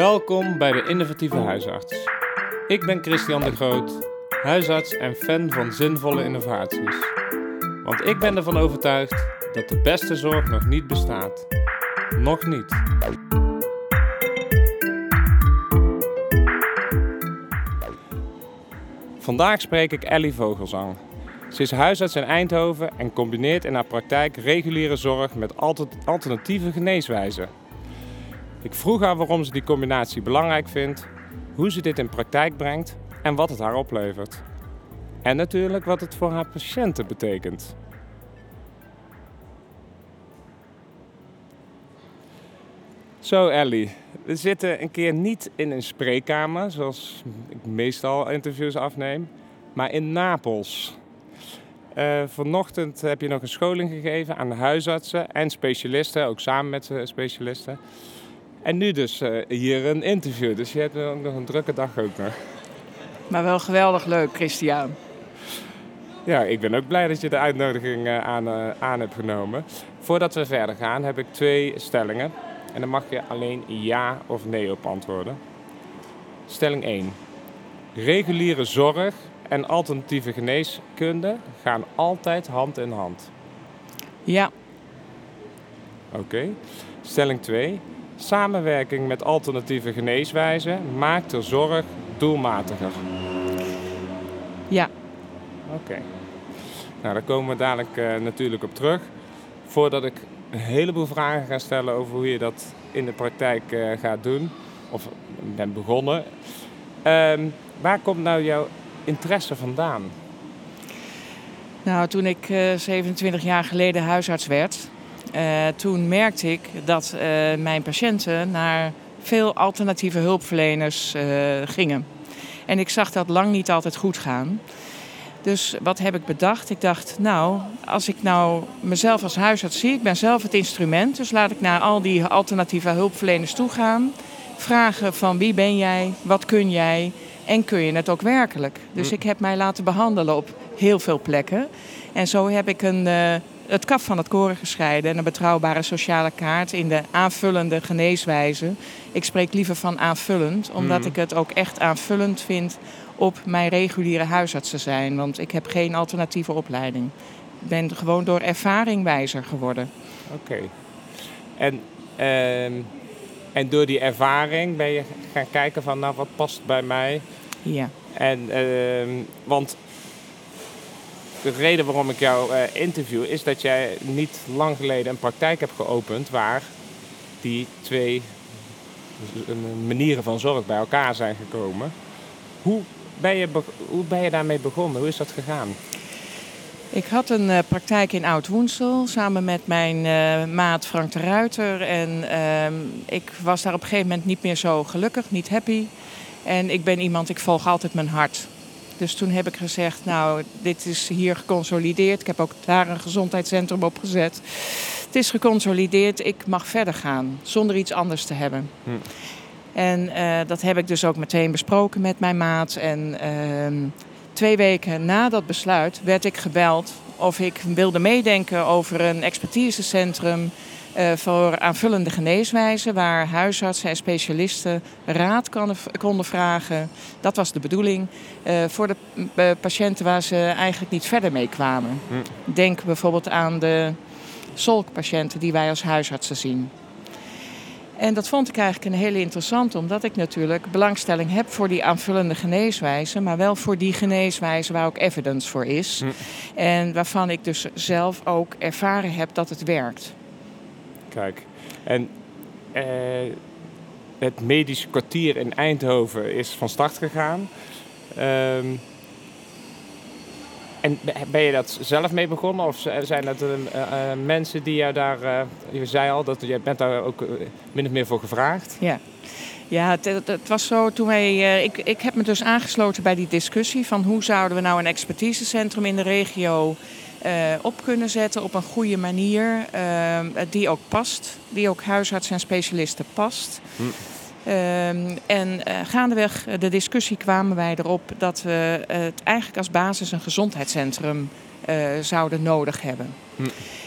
Welkom bij de Innovatieve Huisarts. Ik ben Christian de Groot, huisarts en fan van zinvolle innovaties. Want ik ben ervan overtuigd dat de beste zorg nog niet bestaat. Nog niet. Vandaag spreek ik Ellie Vogelzang. Ze is huisarts in Eindhoven en combineert in haar praktijk reguliere zorg met alternatieve geneeswijzen. Ik vroeg haar waarom ze die combinatie belangrijk vindt, hoe ze dit in praktijk brengt en wat het haar oplevert. En natuurlijk wat het voor haar patiënten betekent. Zo Ellie, we zitten een keer niet in een spreekkamer, zoals ik meestal interviews afneem, maar in Napels. Uh, vanochtend heb je nog een scholing gegeven aan huisartsen en specialisten, ook samen met specialisten. En nu dus uh, hier een interview, dus je hebt ook nog een drukke dag ook nog. Maar wel geweldig leuk, Christian. Ja, ik ben ook blij dat je de uitnodiging uh, aan, aan hebt genomen. Voordat we verder gaan heb ik twee stellingen. En dan mag je alleen ja of nee op antwoorden. Stelling 1. Reguliere zorg en alternatieve geneeskunde gaan altijd hand in hand. Ja. Oké. Stelling 2. Samenwerking met alternatieve geneeswijzen maakt de zorg doelmatiger. Ja. Oké. Nou, daar komen we dadelijk uh, natuurlijk op terug. Voordat ik een heleboel vragen ga stellen over hoe je dat in de praktijk uh, gaat doen, of bent begonnen. Um, waar komt nou jouw interesse vandaan? Nou, toen ik uh, 27 jaar geleden huisarts werd, uh, toen merkte ik dat uh, mijn patiënten naar veel alternatieve hulpverleners uh, gingen. En ik zag dat lang niet altijd goed gaan. Dus wat heb ik bedacht? Ik dacht, nou, als ik nou mezelf als huisarts zie, ik ben zelf het instrument, dus laat ik naar al die alternatieve hulpverleners toe gaan. Vragen van wie ben jij, wat kun jij en kun je het ook werkelijk. Dus hm. ik heb mij laten behandelen op heel veel plekken. En zo heb ik een, het kaf van het koren gescheiden en een betrouwbare sociale kaart in de aanvullende geneeswijze. Ik spreek liever van aanvullend, omdat hm. ik het ook echt aanvullend vind op mijn reguliere huisartsen zijn. Want ik heb geen alternatieve opleiding. Ik ben gewoon door ervaring wijzer geworden. Oké. En, uh, en door die ervaring ben je gaan kijken van nou wat past bij mij. Ja. En, uh, want de reden waarom ik jou uh, interview is dat jij niet lang geleden een praktijk hebt geopend waar die twee manieren van zorg bij elkaar zijn gekomen. Hoe ben je, hoe ben je daarmee begonnen? Hoe is dat gegaan? Ik had een uh, praktijk in Oud-Woensel samen met mijn uh, maat Frank de Ruiter. En uh, ik was daar op een gegeven moment niet meer zo gelukkig, niet happy. En ik ben iemand, ik volg altijd mijn hart. Dus toen heb ik gezegd, nou, dit is hier geconsolideerd. Ik heb ook daar een gezondheidscentrum opgezet. Het is geconsolideerd, ik mag verder gaan zonder iets anders te hebben. Hm. En uh, dat heb ik dus ook meteen besproken met mijn maat. En uh, twee weken na dat besluit werd ik gebeld of ik wilde meedenken over een expertisecentrum voor aanvullende geneeswijzen, waar huisartsen en specialisten raad konden, vragen. Dat was de bedoeling uh, voor de uh, patiënten waar ze eigenlijk niet verder mee kwamen. Hm. Denk bijvoorbeeld aan de solkpatiënten die wij als huisartsen zien. En dat vond ik eigenlijk een hele interessante, omdat ik natuurlijk belangstelling heb voor die aanvullende geneeswijzen, maar wel voor die geneeswijzen waar ook evidence voor is. Hm. En waarvan ik dus zelf ook ervaren heb dat het werkt. Kijk, en uh, het medische kwartier in Eindhoven is van start gegaan. Um, en ben je dat zelf mee begonnen of zijn dat uh, mensen die jou daar, je zei al dat je bent daar ook min of meer voor gevraagd? Ja, ja het, het, het was zo toen wij, ik, ik heb me dus aangesloten bij die discussie van hoe zouden we nou een expertisecentrum in de regio op kunnen zetten op een goede manier die ook past, die ook huisartsen en specialisten past. Hm. Ehm, en uh, gaandeweg de discussie kwamen wij erop dat we het eigenlijk als basis een gezondheidscentrum uh, zouden nodig hebben. Hm.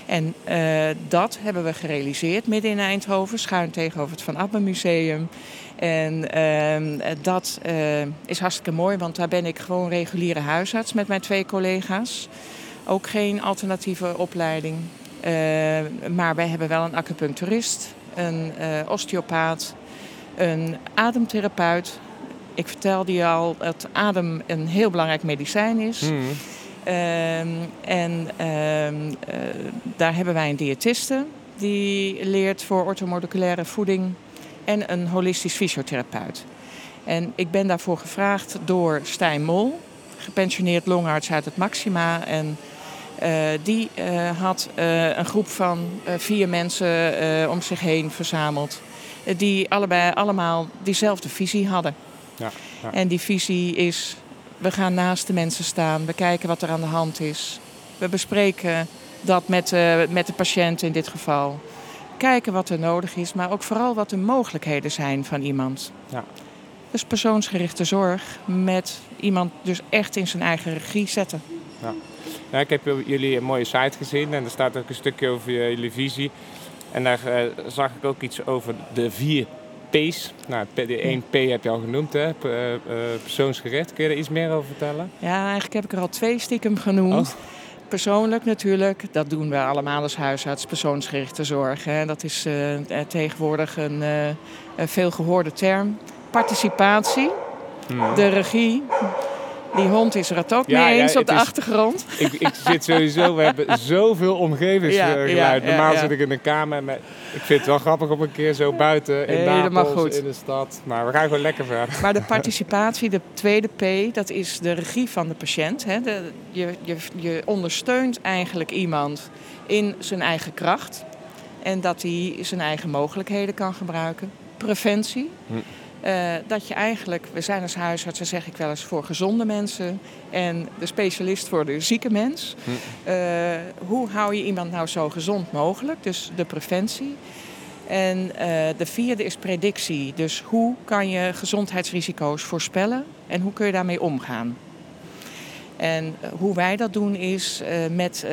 En uh, dat hebben we gerealiseerd midden in Eindhoven, schuin tegenover het Van Abbe Museum. En ehm, dat is hartstikke mooi, want daar ben ik gewoon reguliere huisarts met mijn twee collega's. Ook geen alternatieve opleiding. maar wij hebben wel een acupuncturist, een osteopaat, een ademtherapeut. Ik vertelde je al dat adem een heel belangrijk medicijn is. Mm. Uh, en uh, uh, daar hebben wij een diëtiste die leert voor orthomoleculaire voeding en een holistisch fysiotherapeut. En ik ben daarvoor gevraagd door Stijn Mol, gepensioneerd longarts uit het Maxima. En die uh, had uh, een groep van vier mensen om zich heen verzameld die allebei allemaal diezelfde visie hadden. Ja, ja. En die visie is, we gaan naast de mensen staan, we kijken wat er aan de hand is. We bespreken dat met, uh, met de patiënt in dit geval. Kijken wat er nodig is, maar ook vooral wat de mogelijkheden zijn van iemand. Ja. Dus persoonsgerichte zorg met iemand dus echt in zijn eigen regie zetten. Ja. ja ik heb jullie een mooie site gezien en er staat ook een stukje over jullie visie. En daar uh, zag ik ook iets over de vier P's. Nou, de 1 P heb je al genoemd, hè? P uh, persoonsgericht. Kun je er iets meer over vertellen? Ja, eigenlijk heb ik er al twee stiekem genoemd. Oh. Persoonlijk natuurlijk, dat doen we allemaal als huisarts, persoonsgerichte zorg. Hè. Dat is uh, tegenwoordig een, een veelgehoorde term. Participatie, hmm. de regie, die hond is er het ook mee eens op de achtergrond. Ik, ik, zit sowieso, we hebben zoveel omgevingsgeluid. Normaal zit ik in een kamer. Met, ik vind het wel grappig om een keer zo buiten in Napels, in de stad. Maar we gaan gewoon lekker verder. Maar de participatie, de tweede P, dat is de regie van de patiënt. Hè. De, je, je, je ondersteunt eigenlijk iemand in zijn eigen kracht. En dat hij zijn eigen mogelijkheden kan gebruiken. Preventie. Hm. Uh, dat je eigenlijk, we zijn als huisartsen, zeg ik wel eens, voor gezonde mensen en de specialist voor de zieke mens. Hm. Uh, hoe hou je iemand nou zo gezond mogelijk? Dus de preventie. En uh, de vierde is predictie. Dus hoe kan je gezondheidsrisico's voorspellen en hoe kun je daarmee omgaan? En hoe wij dat doen is met,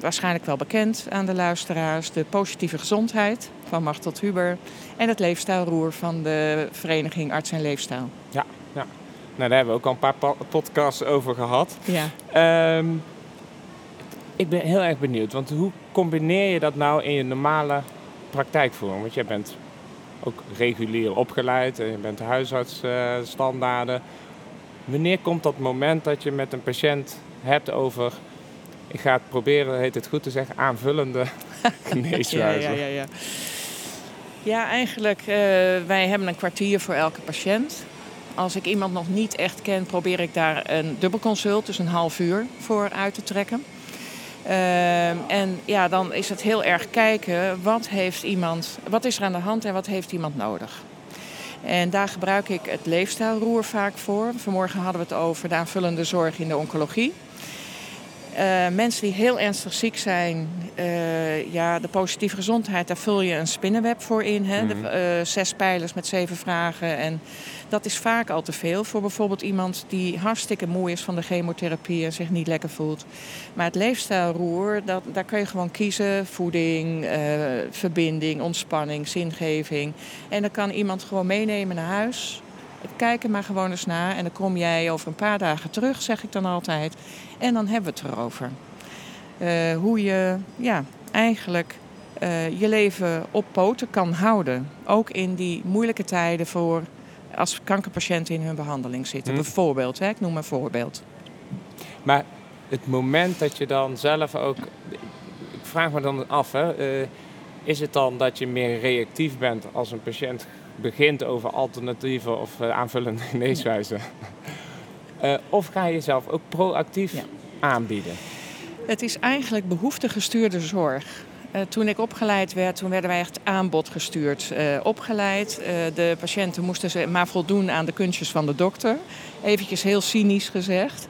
waarschijnlijk wel bekend aan de luisteraars, de positieve gezondheid van Martel Huber en het leefstijlroer van de vereniging Arts en Leefstijl. Ja, ja. Nou, daar hebben we ook al een paar podcasts over gehad. Ja. Um, ik ben heel erg benieuwd, want hoe combineer je dat nou in je normale praktijkvoering? Want jij bent ook regulier opgeleid en je bent huisartsstandaarden. Uh, Wanneer komt dat moment dat je met een patiënt hebt over, ik ga het proberen, heet het goed te zeggen, aanvullende geneeswijze? ja, ja, ja, ja. Ja, eigenlijk, uh, wij hebben een kwartier voor elke patiënt. Als ik iemand nog niet echt ken, probeer ik daar een dubbelconsult, dus een half uur, voor uit te trekken. Uh, en ja, dan is het heel erg kijken, wat heeft iemand, wat is er aan de hand en wat heeft iemand nodig? En daar gebruik ik het leefstijlroer vaak voor. Vanmorgen hadden we het over de aanvullende zorg in de oncologie. Uh, mensen die heel ernstig ziek zijn, uh, ja, de positieve gezondheid, daar vul je een spinnenweb voor in. Hè? Mm -hmm. de, uh, zes pijlers met zeven vragen. En dat is vaak al te veel voor bijvoorbeeld iemand die hartstikke moe is van de chemotherapie en zich niet lekker voelt. Maar het leefstijlroer, dat, daar kun je gewoon kiezen. Voeding, verbinding, ontspanning, zingeving. En dan kan iemand gewoon meenemen naar huis. Kijk er maar gewoon eens naar. En dan kom jij over een paar dagen terug, zeg ik dan altijd. En dan hebben we het erover. Uh, hoe je ja, eigenlijk uh, je leven op poten kan houden. Ook in die moeilijke tijden voor als kankerpatiënten in hun behandeling zitten. Hm. Bijvoorbeeld, hè? ik noem een voorbeeld. Maar het moment dat je dan zelf ook. Ik vraag me dan af, hè, uh, is het dan dat je meer reactief bent als een patiënt begint over alternatieve of uh, aanvullende geneeswijzen? uh, of ga je jezelf ook proactief ja. aanbieden? Het is eigenlijk behoeftegestuurde zorg. Uh, toen ik opgeleid werd, toen werden wij echt aanbod gestuurd uh, opgeleid. De patiënten moesten ze maar voldoen aan de kunstjes van de dokter. Eventjes heel cynisch gezegd.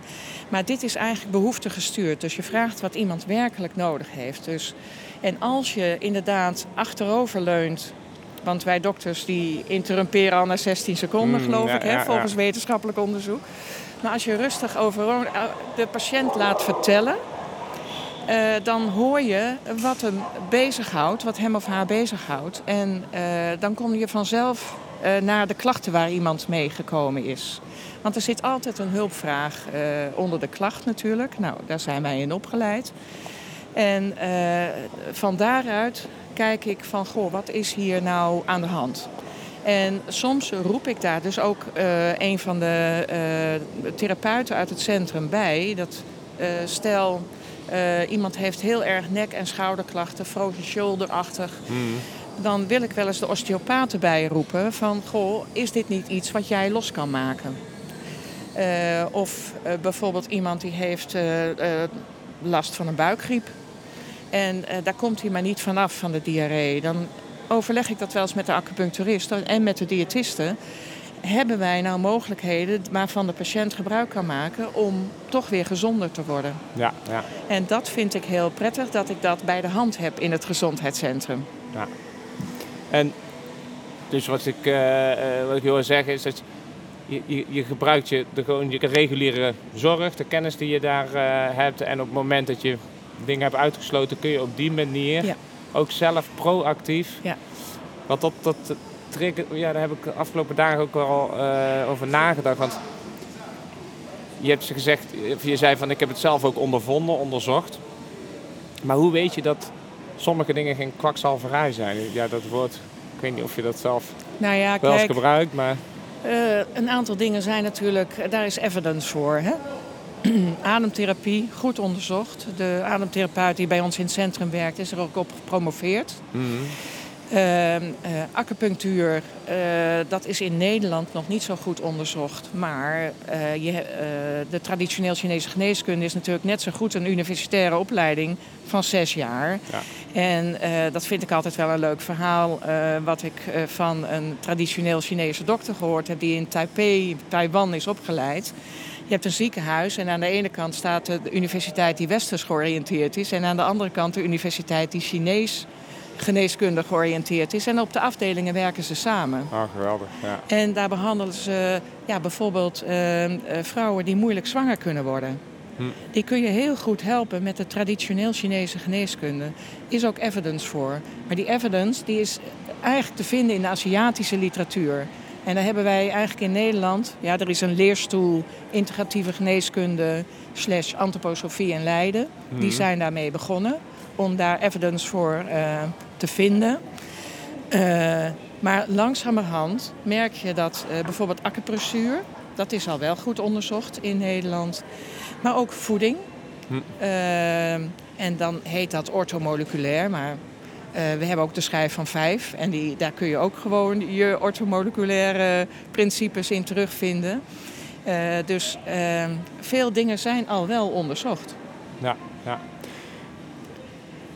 Maar dit is eigenlijk behoeftegestuurd. Dus je vraagt wat iemand werkelijk nodig heeft. Dus, en als je inderdaad achterover leunt Want wij dokters die interrumperen al na 16 seconden, Mm, geloof ja, ik, hè, ja, volgens wetenschappelijk onderzoek. Maar als je rustig over de patiënt laat vertellen, eh, dan hoor je wat hem bezighoudt, wat hem of haar bezighoudt. En eh, dan kom je vanzelf eh, naar de klachten waar iemand mee gekomen is. Want er zit altijd een hulpvraag eh, onder de klacht natuurlijk. Nou, daar zijn wij in opgeleid. En eh, van daaruit kijk ik van, goh, wat is hier nou aan de hand? En soms roep ik daar dus ook eh, een van de eh, therapeuten uit het centrum bij. Dat eh, stel, iemand heeft heel erg nek- en schouderklachten, frozen shoulder-achtig. Dan wil ik wel eens de osteopaat erbij roepen van, goh, is dit niet iets wat jij los kan maken? Of bijvoorbeeld iemand die heeft last van een buikgriep. En eh, daar komt hij maar niet vanaf van de diarree. Dan overleg ik dat wel eens met de acupuncturist en met de diëtiste. Hebben wij nou mogelijkheden waarvan de patiënt gebruik kan maken om toch weer gezonder te worden? Ja, ja. En dat vind ik heel prettig dat ik dat bij de hand heb in het gezondheidscentrum. En dus wat ik, eh, eh, wat ik wil zeggen is dat je, je, je gebruikt je, de, gewoon je reguliere zorg, de kennis die je daar hebt. En op het moment dat je dingen hebt uitgesloten, kun je op die manier Ja. ook zelf proactief. Ja. Want dat, dat triggert, ja, daar heb ik de afgelopen dagen ook wel eh, over nagedacht. Want je hebt ze gezegd, of je zei van ik heb het zelf ook ondervonden, onderzocht. Maar hoe weet je dat sommige dingen geen kwakzalverij zijn? Ja, dat woord, ik weet niet of je dat zelf Nou ja, wel eens gebruikt, maar Eh, een aantal dingen zijn natuurlijk, daar is evidence voor. Hè? Ademtherapie, goed onderzocht. De ademtherapeut die bij ons in het centrum werkt, is er ook op gepromoveerd. Eh, acupunctuur, eh, dat is in Nederland nog niet zo goed onderzocht. Maar eh, je, de traditioneel Chinese geneeskunde is natuurlijk net zo goed een universitaire opleiding van zes jaar. Ja. En dat vind ik altijd wel een leuk verhaal. wat ik van een traditioneel Chinese dokter gehoord heb die in Taipei, Taiwan is opgeleid. Je hebt een ziekenhuis en aan de ene kant staat de universiteit die westers georiënteerd is. En aan de andere kant de universiteit die Chinees geneeskundig georiënteerd is. En op de afdelingen werken ze samen. Oh, geweldig. Ja. En daar behandelen ze ja, bijvoorbeeld eh, eh, vrouwen die moeilijk zwanger kunnen worden. Hm. Die kun je heel goed helpen met de traditioneel Chinese geneeskunde. Is ook evidence voor. Maar die evidence die is eigenlijk te vinden in de Aziatische literatuur. En daar hebben wij eigenlijk in Nederland... Ja, er is een leerstoel integratieve geneeskunde slash antroposofie in Leiden. Die Mhm. zijn daarmee begonnen om daar evidence voor eh, te vinden. Eh, maar langzamerhand merk je dat eh, bijvoorbeeld acupressuur, dat is al wel goed onderzocht in Nederland. Maar ook voeding. Hm. En dan heet dat orthomoleculair, maar we hebben ook de schijf van vijf. En die, daar kun je ook gewoon je orthomoleculaire principes in terugvinden. Eh, dus eh, veel dingen zijn al wel onderzocht. Ja, ja.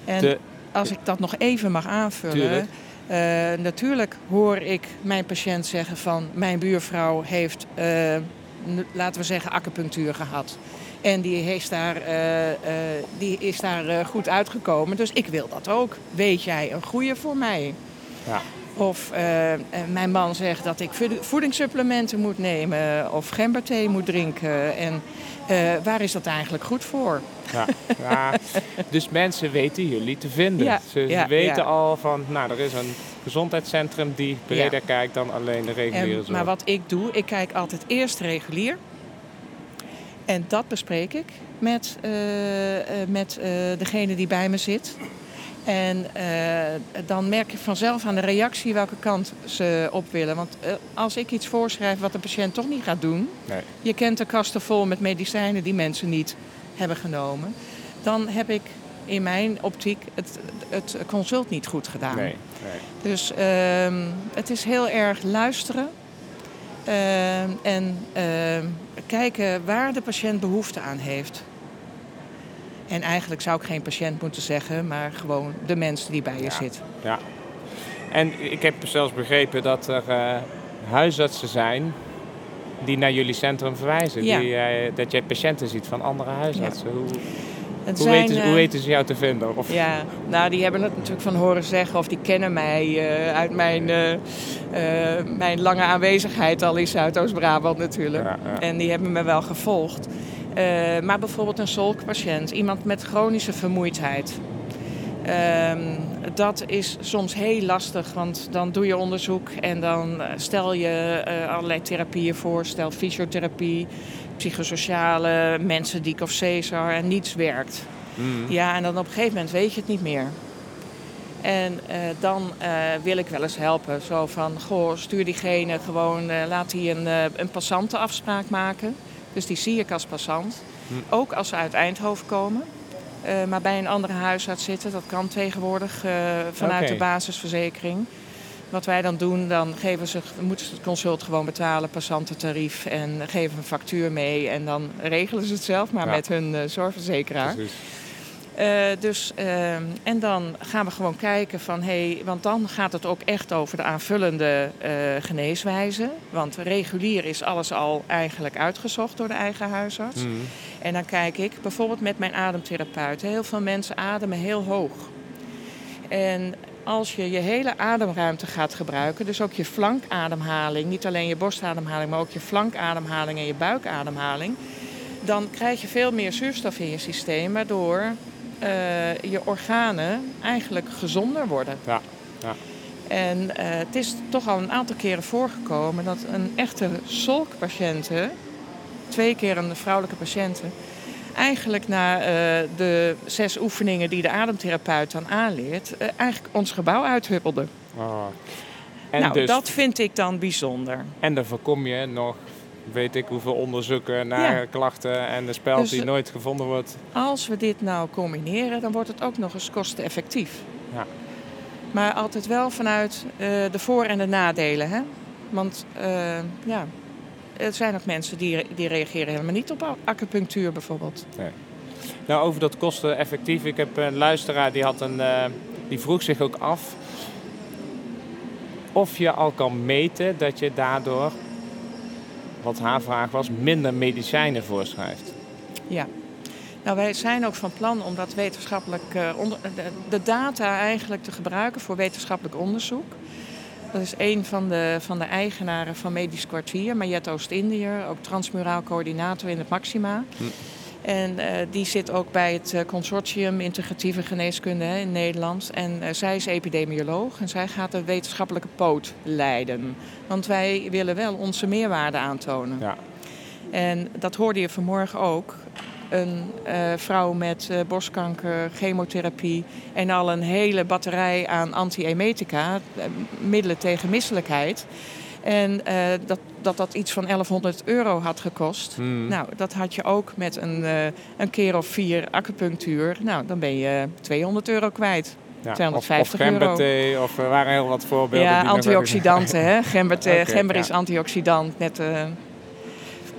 En De- als ik dat nog even mag aanvullen. Eh, natuurlijk hoor ik mijn patiënt zeggen van mijn buurvrouw heeft, eh, laten we zeggen, acupunctuur gehad. En die is daar, eh, eh, die is daar eh, goed uitgekomen. Dus ik wil dat ook. Weet jij een goede voor mij? Ja. Of mijn man zegt dat ik voed- voedingssupplementen moet nemen of gemberthee moet drinken. En waar is dat eigenlijk goed voor? Ja, ja. Dus mensen weten jullie te vinden. Ja, Ze, weten al van, nou, er is een gezondheidscentrum die breder kijkt dan alleen de reguliere zorg. maar wat ik doe, ik kijk altijd eerst regulier. En dat bespreek ik met, eh, eh, met eh, degene die bij me zit. En dan merk je vanzelf aan de reactie welke kant ze op willen. Want als ik iets voorschrijf wat de patiënt toch niet gaat doen... Nee. je kent de kasten vol met medicijnen die mensen niet hebben genomen... dan heb ik in mijn optiek het, het consult niet goed gedaan. Nee, nee. Dus ehm, het is heel erg luisteren en ehm, kijken waar de patiënt behoefte aan heeft. En eigenlijk zou ik geen patiënt moeten zeggen, maar gewoon de mensen die bij je Ja. zit. Ja. En ik heb zelfs begrepen dat er eh, huisartsen zijn die naar jullie centrum verwijzen. Ja. Die, eh, dat jij patiënten ziet van andere huisartsen. Hoe, Het Hoe, zijn, weten, ze- hoe eh, weten ze jou te vinden? Of, Ja, nou die hebben het natuurlijk van horen zeggen of die kennen mij eh, uit mijn, eh, mijn lange aanwezigheid al in Zuidoost-Brabant natuurlijk. Ja, ja. En die hebben me wel gevolgd. Maar bijvoorbeeld een zolkpatiënt, iemand met chronische vermoeidheid. Ehm, dat is soms heel lastig, want dan doe je onderzoek en dan eh, stel je eh, allerlei therapieën voor. Stel fysiotherapie, psychosociale, mensendieck of Cesar en niets werkt. Mm. Ja, en dan op een gegeven moment weet je het niet meer. En eh, dan wil ik wel eens helpen. Zo van, goh, stuur diegene gewoon, laat die een, een passantenafspraak maken. Dus die zie ik als passant. Hm. Ook als ze uit Eindhoven komen. Eh, maar bij een andere huisarts zitten, dat kan tegenwoordig eh, vanuit de basisverzekering. Wat wij dan doen, dan geven ze, moeten ze het consult gewoon betalen, passantentarief. En geven een factuur mee. En dan regelen ze het zelf maar Ja. met hun eh, zorgverzekeraar. Dus, ehm, en dan gaan we gewoon kijken van, hé, want dan gaat het ook echt over de aanvullende geneeswijze. Want regulier is alles al eigenlijk uitgezocht door de eigen huisarts. Mm. En dan kijk ik bijvoorbeeld met mijn ademtherapeut. Heel veel mensen ademen heel hoog. En als je je hele ademruimte gaat gebruiken, dus ook je flankademhaling, niet alleen je borstademhaling, maar ook je flankademhaling en je buikademhaling, dan krijg je veel meer zuurstof in je systeem, waardoor eh, je organen eigenlijk gezonder worden. Ja, ja. En eh, het is toch al een aantal keren voorgekomen dat een echte zolkpatiënte, twee keer een vrouwelijke patiënte, eigenlijk na eh, de zes oefeningen die de ademtherapeut dan aanleert, eh, eigenlijk ons gebouw uithuppelde. Oh. En, nou, dus, dat vind ik dan bijzonder. en dan voorkom je nog, weet ik hoeveel onderzoeken naar Ja. klachten en de speld Dus, die eh, nooit gevonden wordt. Als we dit nou combineren, dan wordt het ook nog eens kosteneffectief. Ja. Maar altijd wel vanuit de voor- en de nadelen. Hè? Want ja, er zijn ook mensen die, die reageren helemaal niet op acupunctuur bijvoorbeeld. Nou, over dat kosteneffectief. Ik heb een luisteraar die, had een, eh, die vroeg zich ook af of je al kan meten dat je daardoor, wat haar vraag was, minder medicijnen voorschrijft. Ja. Nou, wij zijn ook van plan om dat wetenschappelijk eh, onder, de, de data eigenlijk te gebruiken voor wetenschappelijk onderzoek. Dat is een van de, van de eigenaren van Medisch Kwartier, Mariette Oost-Indiër, ook transmuraal coördinator in het Maxima. Hm. En eh, die zit ook bij het eh, consortium Integratieve Geneeskunde hè, in Nederland. En eh, zij is epidemioloog en zij gaat de wetenschappelijke poot leiden. Want wij willen wel onze meerwaarde aantonen. Ja. En dat hoorde je vanmorgen ook. Een eh, vrouw met eh, borstkanker, chemotherapie en al een hele batterij aan antiemetica, eh, middelen tegen misselijkheid. En dat, dat dat iets van 1100 euro had gekost. Hmm. Nou, dat had je ook met een, een keer of vier acupunctuur. Nou, dan ben je 200 euro kwijt. Ja, 250 of, of gemberthee, of er waren heel wat voorbeelden. Ja, antioxidanten, hè. Gember, gember is antioxidant. Net,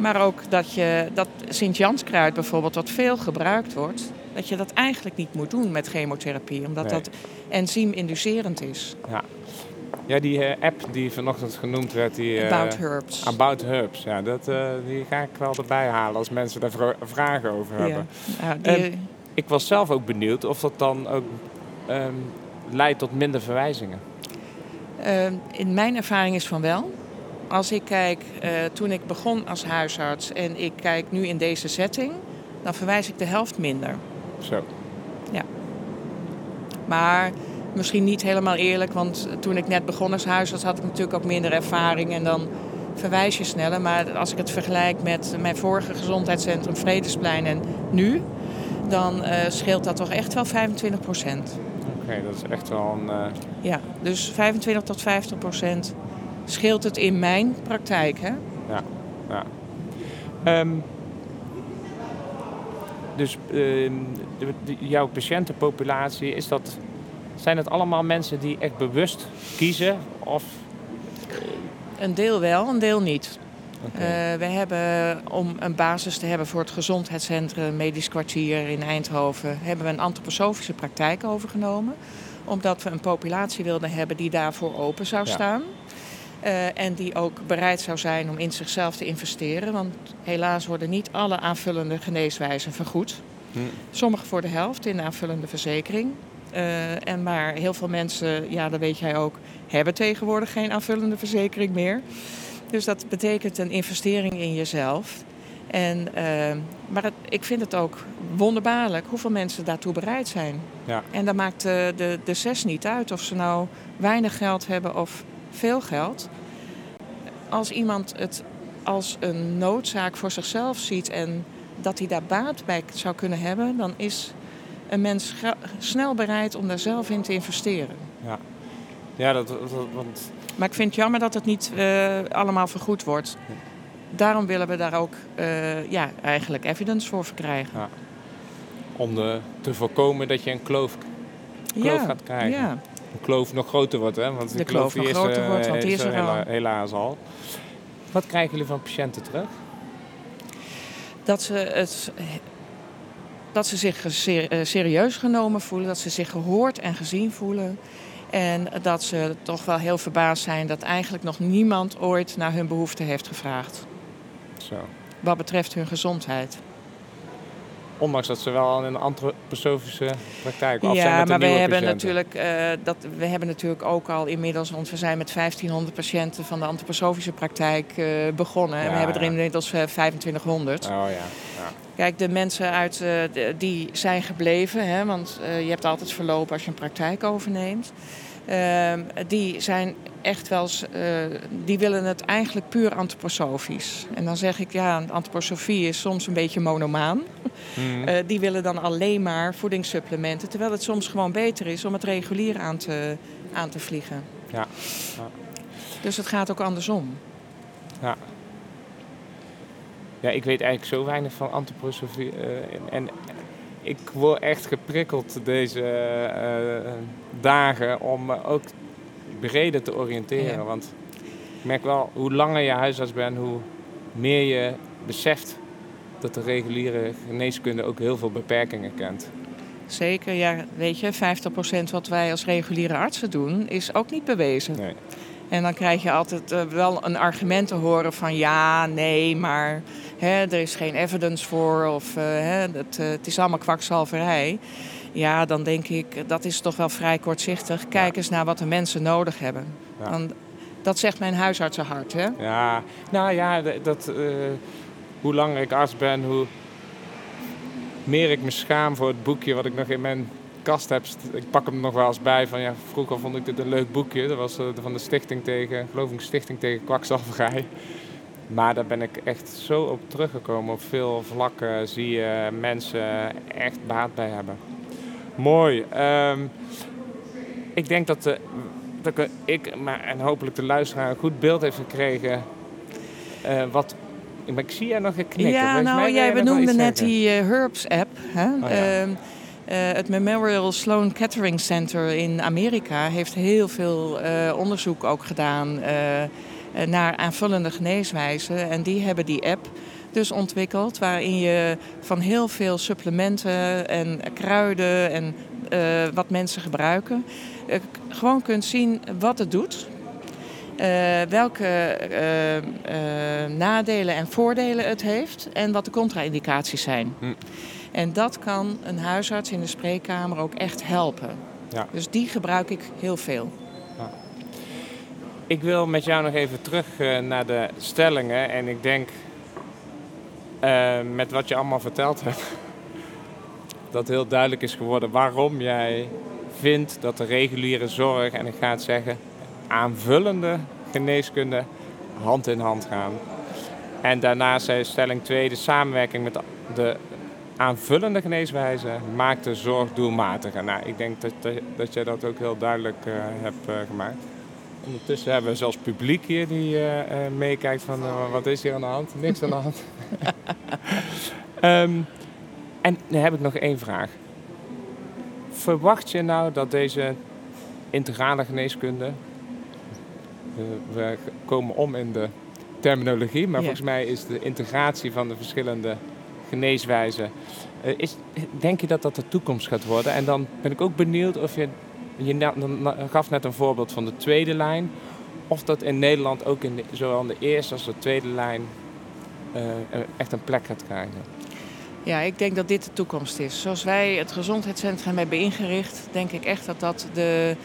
maar ook dat je dat Sint-Janskruid bijvoorbeeld, wat veel gebruikt wordt, dat je dat eigenlijk niet moet doen met chemotherapie, omdat Nee. dat enzym-inducerend is. Ja, die eh, app die vanochtend genoemd werd, die... eh, About herbs. About Herbs, ja, dat, eh, die ga ik wel erbij halen als mensen daar vra- vragen over hebben. Ja. Nou, die, Ik was zelf ook benieuwd of dat dan ook ehm, leidt tot minder verwijzingen. eh, in mijn ervaring is van wel. Als ik kijk, eh, toen ik begon als huisarts en ik kijk nu in deze setting, dan verwijs ik de helft minder. Zo. Maar misschien niet helemaal eerlijk, want toen ik net begon als huisarts had ik natuurlijk ook minder ervaring en dan verwijs je sneller. Maar als ik het vergelijk met mijn vorige gezondheidscentrum Vredesplein en nu, dan eh, scheelt dat toch echt wel 25 procent. Oké, dat is echt wel een... eh, Ja, dus 25 tot 50 procent scheelt het in mijn praktijk. Hè? ehm, dus ehm, de- de- jouw patiëntenpopulatie, is dat, zijn het allemaal mensen die echt bewust kiezen? Of, Een deel wel, een deel niet. Eh, we hebben, om een basis te hebben voor het gezondheidscentrum Medisch Kwartier in Eindhoven, hebben we een antroposofische praktijk overgenomen. Omdat we een populatie wilden hebben die daarvoor open zou Ja. staan. Eh, en die ook bereid zou zijn om in zichzelf te investeren. Want helaas worden niet alle aanvullende geneeswijzen vergoed. Hm. Sommigen voor de helft in de aanvullende verzekering. Uh, en maar heel veel mensen, ja, dat weet jij ook, hebben tegenwoordig geen aanvullende verzekering meer. Dus dat betekent een investering in jezelf. En, uh, maar het, ik vind het ook wonderbaarlijk hoeveel mensen daartoe bereid zijn. Ja. En dat maakt de, de, de zes niet uit of ze nou weinig geld hebben of veel geld. Als iemand het als een noodzaak voor zichzelf ziet en dat hij daar baat bij zou kunnen hebben, dan is een mens snel bereid om daar zelf in te investeren. Ja, ja dat, dat want... Maar ik vind het jammer dat het niet uh, allemaal vergoed wordt. Daarom willen we daar ook uh, ja, eigenlijk evidence voor verkrijgen. Ja. Om de, te voorkomen dat je een kloof, kloof ja, gaat krijgen. Ja. Een kloof nog groter wordt, hè? Want de kloof, nog is, groter wordt, want die is er al. Helaas al. Wat krijgen jullie van patiënten terug? Dat ze, het, dat ze zich serieus genomen voelen, dat ze zich gehoord en gezien voelen. En dat ze toch wel heel verbaasd zijn dat eigenlijk nog niemand ooit naar hun behoeften heeft gevraagd. Zo. Wat betreft hun gezondheid. Ondanks dat ze wel in een antroposofische praktijk ja, zijn met maar we hebben, patiënten. natuurlijk, uh, dat, we hebben natuurlijk ook al inmiddels, want we zijn met 1500 patiënten van de antroposofische praktijk uh, begonnen. Ja, en we hebben er ja. inmiddels uh, 2500. Oh ja. ja. Kijk, de mensen uit, uh, die zijn gebleven, hè, want je hebt altijd verloop als je een praktijk overneemt. Uh, die zijn echt wel, uh, die willen het eigenlijk puur antroposofisch. En dan zeg ik, ja, antroposofie is soms een beetje monomaan. Mm. Uh, die willen dan alleen maar voedingssupplementen, terwijl het soms gewoon beter is om het regulier aan te, aan te vliegen. Ja. ja. Dus het gaat ook andersom. Ja. Ja, ik weet eigenlijk zo weinig van antroposofie. en, en ik word echt geprikkeld deze uh, dagen om me ook breder te oriënteren. Ja. Want ik merk wel, hoe langer je huisarts bent, hoe meer je beseft dat de reguliere geneeskunde ook heel veel beperkingen kent. Zeker, ja, weet je, 50% wat wij als reguliere artsen doen, is ook niet bewezen. Nee. En dan krijg je altijd uh, wel een argument te horen van ja, nee, maar hè, er is geen evidence voor of uh, hè, het, uh, het is allemaal kwakzalverij. Ja, dan denk ik, dat is toch wel vrij kortzichtig. Kijk Ja. eens naar wat de mensen nodig hebben. Ja. Dan, dat zegt mijn huisartsenhart, hè? Ja, nou ja, dat, eh, hoe langer ik arts ben, hoe meer ik me schaam voor het boekje wat ik nog in mijn kast heb. Ik pak hem nog wel eens bij van ja, vroeger vond ik dit een leuk boekje. Dat was eh, van de stichting tegen, geloof ik, Stichting tegen kwakzalverij. Maar daar ben ik echt zo op teruggekomen. Op veel vlakken zie je mensen echt baat bij hebben. Mooi. Ehm, ik denk dat, de, dat ik, maar, en hopelijk de luisteraar een goed beeld heeft gekregen. eh, wat, maar ik zie jij nog geknikken. Ja, Volgens mij nou, jij benoemde net zeggen. die eh, Herbs-app. Hè? Oh, ja. Ehm, eh, het Memorial Sloan Kettering Center in Amerika heeft heel veel eh, onderzoek ook gedaan eh, naar aanvullende geneeswijzen. En die hebben die app dus ontwikkeld waarin je van heel veel supplementen en kruiden en wat mensen gebruiken, gewoon kunt zien wat het doet. welke nadelen en voordelen het heeft en wat de contra-indicaties zijn. Hm. En dat kan een huisarts in de spreekkamer ook echt helpen. Ja. Dus die gebruik ik heel veel. Ik wil met jou nog even terug eh, naar de stellingen. En ik denk, eh, met wat je allemaal verteld hebt, dat heel duidelijk is geworden waarom jij vindt dat de reguliere zorg, en ik ga het zeggen, aanvullende geneeskunde hand in hand gaan. En daarnaast zei stelling 2, de samenwerking met de aanvullende geneeswijze maakt de zorg doelmatiger. Nou, ik denk dat, dat, dat jij dat ook heel duidelijk eh, hebt eh, gemaakt. Ondertussen hebben we zelfs publiek hier die eh, meekijkt van wat is hier aan de hand? Niks aan de hand. Ehm, en dan heb ik nog één vraag. Verwacht je nou dat deze integrale geneeskunde, we, we komen om in de terminologie, maar Ja. volgens mij is de integratie van de verschillende geneeswijzen, eh, is, denk je dat dat de toekomst gaat worden? En dan ben ik ook benieuwd of je je gaf net een voorbeeld van de tweede lijn. Of dat in Nederland ook in zowel in de eerste als de tweede lijn eh, eh, echt een plek gaat krijgen. Ja, ik denk dat dit de toekomst is. Zoals wij het gezondheidscentrum hebben ingericht, denk ik echt dat dat de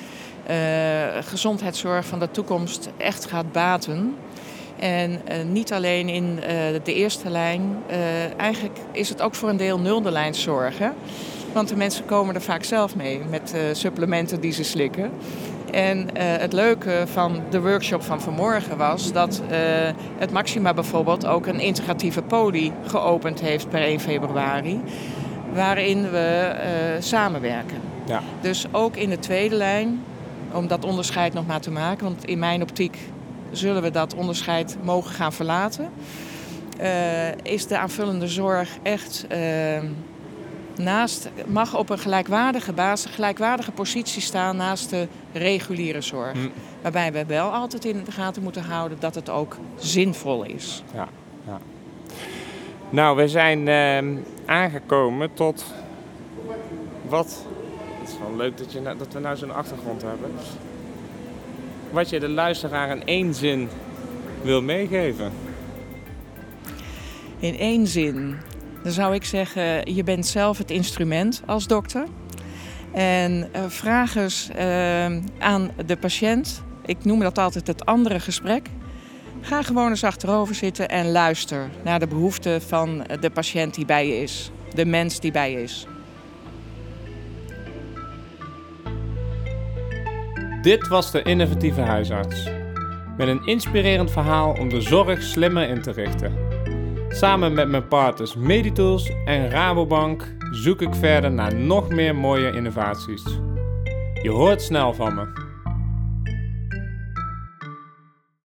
uh, gezondheidszorg van de toekomst echt gaat baten. En uh, niet alleen in uh, de eerste lijn, eigenlijk is het ook voor een deel nulde lijn zorgen. Want de mensen komen er vaak zelf mee met supplementen die ze slikken. En het leuke van de workshop van vanmorgen was dat het Maxima bijvoorbeeld ook een integratieve poli geopend heeft per 1 februari. Waarin we samenwerken. Ja. Dus ook in de tweede lijn om dat onderscheid nog maar te maken. Want in mijn optiek zullen we dat onderscheid mogen gaan verlaten. Uh, is de aanvullende zorg echt uh, naast, mag op een gelijkwaardige basis, gelijkwaardige positie staan naast de reguliere zorg. Hm. Waarbij we wel altijd in de gaten moeten houden dat het ook zinvol is. Ja, ja. Nou, we zijn uh, aangekomen tot wat het is wel leuk dat, je, dat we nou zo'n achtergrond hebben. Wat je de luisteraar in één zin wil meegeven. In één zin. Dan zou ik zeggen, je bent zelf het instrument als dokter. En uh, vraag eens uh, aan de patiënt, ik noem dat altijd het andere gesprek. Ga gewoon eens achterover zitten en luister naar de behoeften van de patiënt die bij je is. De mens die bij je is. Dit was de innovatieve huisarts. Met een inspirerend verhaal om de zorg slimmer in te richten. Samen met mijn partners Meditools en Rabobank zoek ik verder naar nog meer mooie innovaties. Je hoort snel van me.